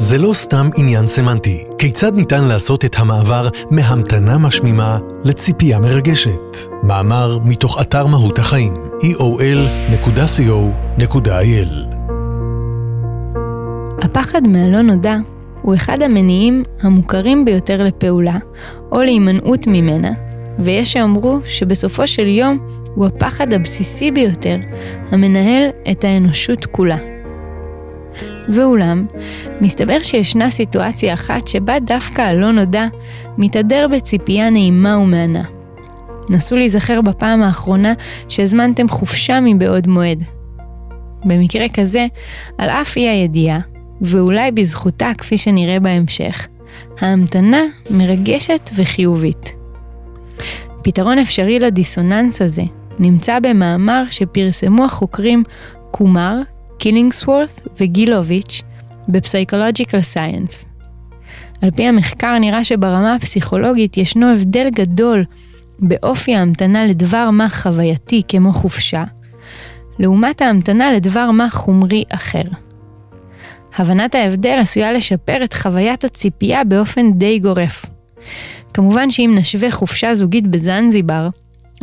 זה לא סתם עניין סמנטי. כיצד ניתן לעשות את המעבר מהמתנה משמימה לציפייה מרגשת? מאמר מתוך אתר מהות החיים, eol.co.il הפחד מהלא נודע הוא אחד המניעים המוכרים ביותר לפעולה, או להימנעות ממנה, ויש שאמרו שבסופו של יום הוא הפחד הבסיסי ביותר, המנהל את האנושות כולה. ואולם, מסתבר שישנה סיטואציה אחת שבה דווקא הלא נודע מתהדר בציפייה נעימה ומהנה. נסו להיזכר בפעם האחרונה שהזמנתם חופשה מבעוד מועד. במקרה כזה, על אף אי הידיעה, ואולי בזכותה כפי שנראה בהמשך, ההמתנה מרגשת וחיובית. פתרון אפשרי לדיסוננס הזה נמצא במאמר שפרסמו החוקרים קומר, קילינגסוורת' וגילוביץ' בפסיכולוג'יקל סייאנס. על פי המחקר נראה שברמה הפסיכולוגית ישנו הבדל גדול באופי ההמתנה לדבר מה חווייתי כמו חופשה, לעומת ההמתנה לדבר מה חומרי אחר. הבנת ההבדל עשויה לשפר את חוויית הציפייה באופן די גורף. כמובן שאם נשווה חופשה זוגית בזנזיבר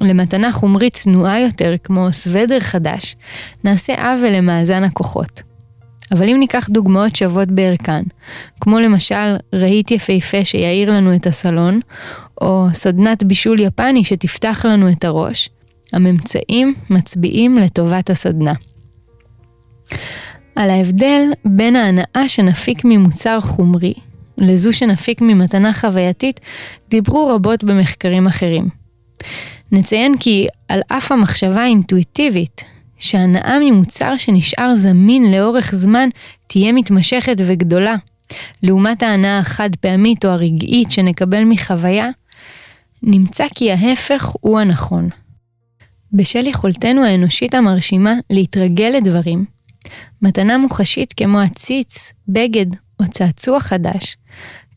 למתנה חומרית צנועה יותר כמו סוודר חדש, נעשה עוול למאזן הכוחות. אבל אם ניקח דוגמאות שוות בערכן, כמו למשל רהיט יפהפה שיעיר לנו את הסלון, או סדנת בישול יפני שתפתח לנו את הראש, הממצאים מצביעים לטובת הסדנה. על ההבדל בין ההנאה שנפיק ממוצר חומרי לזו שנפיק ממתנה חווייתית דיברו רבות במחקרים אחרים. נציין כי על אף המחשבה האינטואיטיבית שהנאה ממוצר שנשאר זמין לאורך זמן תהיה מתמשכת וגדולה, לעומת ההנאה החד פעמית או הרגעית שנקבל מחוויה, נמצא כי ההפך הוא הנכון. בשל יכולתנו האנושית המרשימה להתרגל לדברים, מתנה מוחשית כמו עציץ, בגד או צעצוע חדש,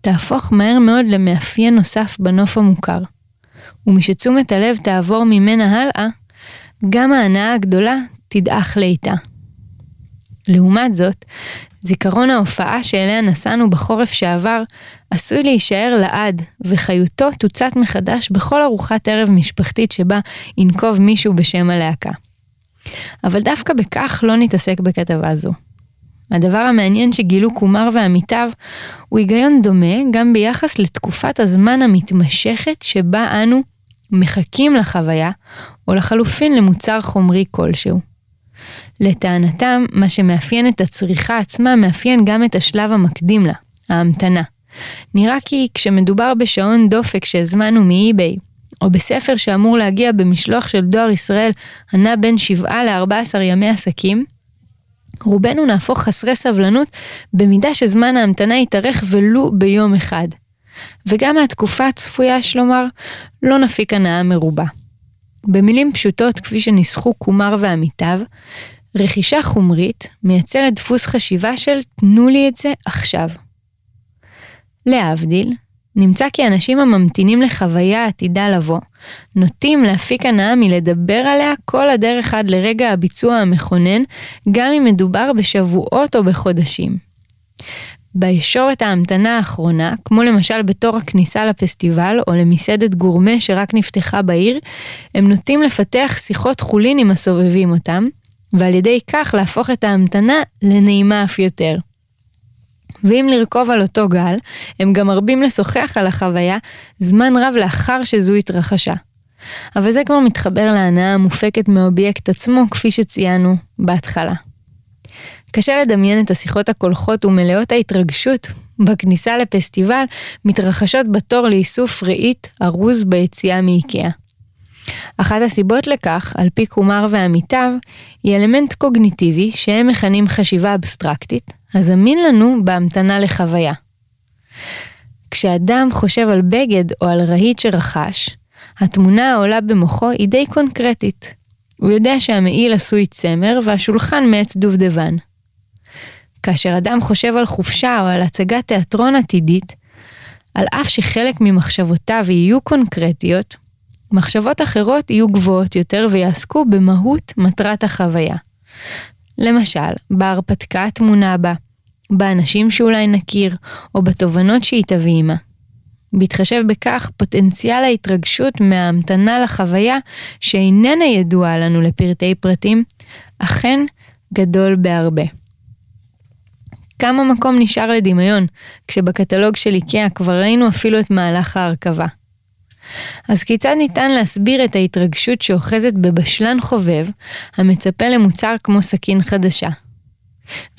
תהפוך מהר מאוד למאפיין נוסף בנוף המוכר. ומשתשומת הלב תעבור ממנה הלאה, גם ההנאה הגדולה תדעך לאיתה. לעומת זאת, זיכרון ההופעה שאליה נסענו בחורף שעבר עשוי להישאר לעד, וחיותו תוצת מחדש בכל ארוחת ערב משפחתית שבה ינקוב מישהו בשם הלהקה. אבל דווקא בכך לא נתעסק בכתבה זו. הדבר המעניין שגילו קומר ועמיתיו הוא היגיון דומה גם ביחס לתקופת הזמן המתמשכת שבה אנו מחכים לחוויה, או לחלופין למוצר חומרי כלשהו. לטענתם, מה שמאפיין את הצריכה עצמה מאפיין גם את השלב המקדים לה, ההמתנה. נראה כי כשמדובר בשעון דופק שהזמנו מאי-ביי, או בספר שאמור להגיע במשלוח של דואר ישראל הנע בין 7 ל-14 ימי עסקים, רובנו נהפוך חסרי סבלנות במידה שזמן ההמתנה יתארך ולו ביום אחד. וגם מהתקופה הצפויה, יש לומר, לא נפיק הנאה מרובה. במילים פשוטות, כפי שניסחו קומר ועמיתיו, רכישה חומרית מייצרת דפוס חשיבה של תנו לי את זה עכשיו. להבדיל, נמצא כי אנשים הממתינים לחוויה עתידה לבוא, נוטים להפיק הנאה מלדבר עליה כל הדרך עד לרגע הביצוע המכונן, גם אם מדובר בשבועות או בחודשים. בישורת ההמתנה האחרונה, כמו למשל בתור הכניסה לפסטיבל או למסעדת גורמה שרק נפתחה בעיר, הם נוטים לפתח שיחות חולין עם הסובבים אותם, ועל ידי כך להפוך את ההמתנה לנעימה אף יותר. ואם לרכוב על אותו גל, הם גם מרבים לשוחח על החוויה זמן רב לאחר שזו התרחשה. אבל זה כבר מתחבר להנאה המופקת מהאובייקט עצמו, כפי שציינו בהתחלה. קשה לדמיין את השיחות הקולחות ומלאות ההתרגשות בכניסה לפסטיבל מתרחשות בתור לאיסוף ראית ארוז ביציאה מאיקאה. אחת הסיבות לכך, על פי קומר ועמיתיו, היא אלמנט קוגניטיבי שהם מכנים חשיבה אבסטרקטית, הזמין לנו בהמתנה לחוויה. כשאדם חושב על בגד או על רהיט שרכש, התמונה העולה במוחו היא די קונקרטית. הוא יודע שהמעיל עשוי צמר והשולחן מעץ דובדבן. כאשר אדם חושב על חופשה או על הצגת תיאטרון עתידית, על אף שחלק ממחשבותיו יהיו קונקרטיות, מחשבות אחרות יהיו גבוהות יותר ויעסקו במהות מטרת החוויה. למשל, בהרפתקה הטמונה בה, באנשים שאולי נכיר, או בתובנות שהיא תביא עימה. בהתחשב בכך, פוטנציאל ההתרגשות מההמתנה לחוויה שאיננה ידועה לנו לפרטי פרטים, אכן גדול בהרבה. כמה מקום נשאר לדמיון, כשבקטלוג של איקאה כבר ראינו אפילו את מהלך ההרכבה. אז כיצד ניתן להסביר את ההתרגשות שאוחזת בבשלן חובב, המצפה למוצר כמו סכין חדשה?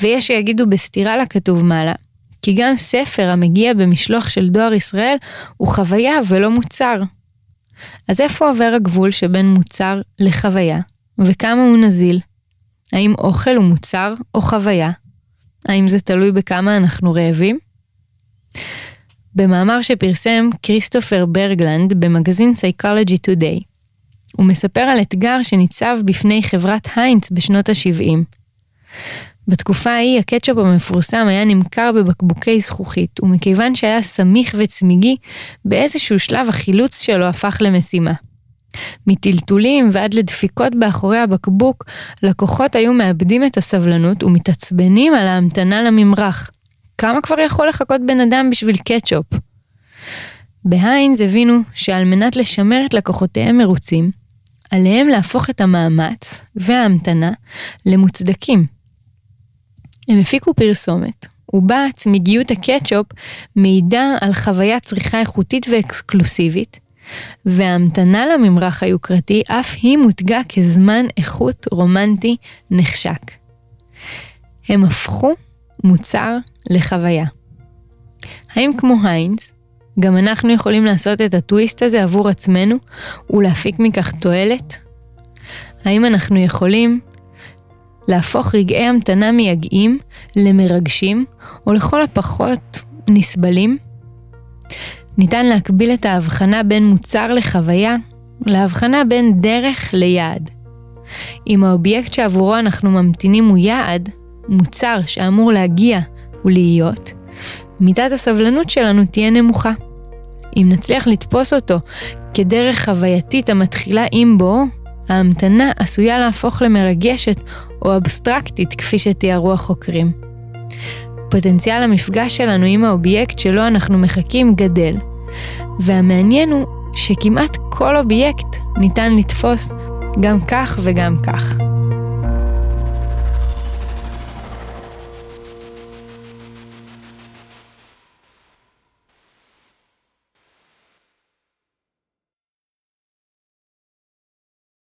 ויש שיגידו בסתירה לכתוב מעלה, כי גם ספר המגיע במשלוח של דואר ישראל הוא חוויה ולא מוצר. אז איפה עובר הגבול שבין מוצר לחוויה, וכמה הוא נזיל? האם אוכל הוא מוצר או חוויה? האם זה תלוי בכמה אנחנו רעבים? במאמר שפרסם כריסטופר ברגלנד במגזין Psychology Today, הוא מספר על אתגר שניצב בפני חברת היינץ בשנות ה-70. בתקופה ההיא הקטשופ המפורסם היה נמכר בבקבוקי זכוכית, ומכיוון שהיה סמיך וצמיגי, באיזשהו שלב החילוץ שלו הפך למשימה. מטלטולים ועד לדפיקות באחורי הבקבוק, לקוחות היו מאבדים את הסבלנות ומתעצבנים על ההמתנה לממרח. כמה כבר יכול לחכות בן אדם בשביל קטשופ? בהיינז הבינו שעל מנת לשמר את לקוחותיהם מרוצים, עליהם להפוך את המאמץ וההמתנה למוצדקים. הם הפיקו פרסומת, ובה צמיגיות הקטשופ מעידה על חוויית צריכה איכותית ואקסקלוסיבית, וההמתנה לממרח היוקרתי אף היא מותגה כזמן איכות רומנטי נחשק. הם הפכו מוצר לחוויה. האם כמו היינס, גם אנחנו יכולים לעשות את הטוויסט הזה עבור עצמנו ולהפיק מכך תועלת? האם אנחנו יכולים להפוך רגעי המתנה מייגעים למרגשים, או לכל הפחות נסבלים? ניתן להקביל את ההבחנה בין מוצר לחוויה להבחנה בין דרך ליעד. אם האובייקט שעבורו אנחנו ממתינים הוא יעד, מוצר שאמור להגיע ולהיות, מידת הסבלנות שלנו תהיה נמוכה. אם נצליח לתפוס אותו כדרך חווייתית המתחילה עם בו, ההמתנה עשויה להפוך למרגשת או אבסטרקטית כפי שתיארו החוקרים. פוטנציאל המפגש שלנו עם האובייקט שלו אנחנו מחכים גדל, והמעניין הוא שכמעט כל אובייקט ניתן לתפוס גם כך וגם כך.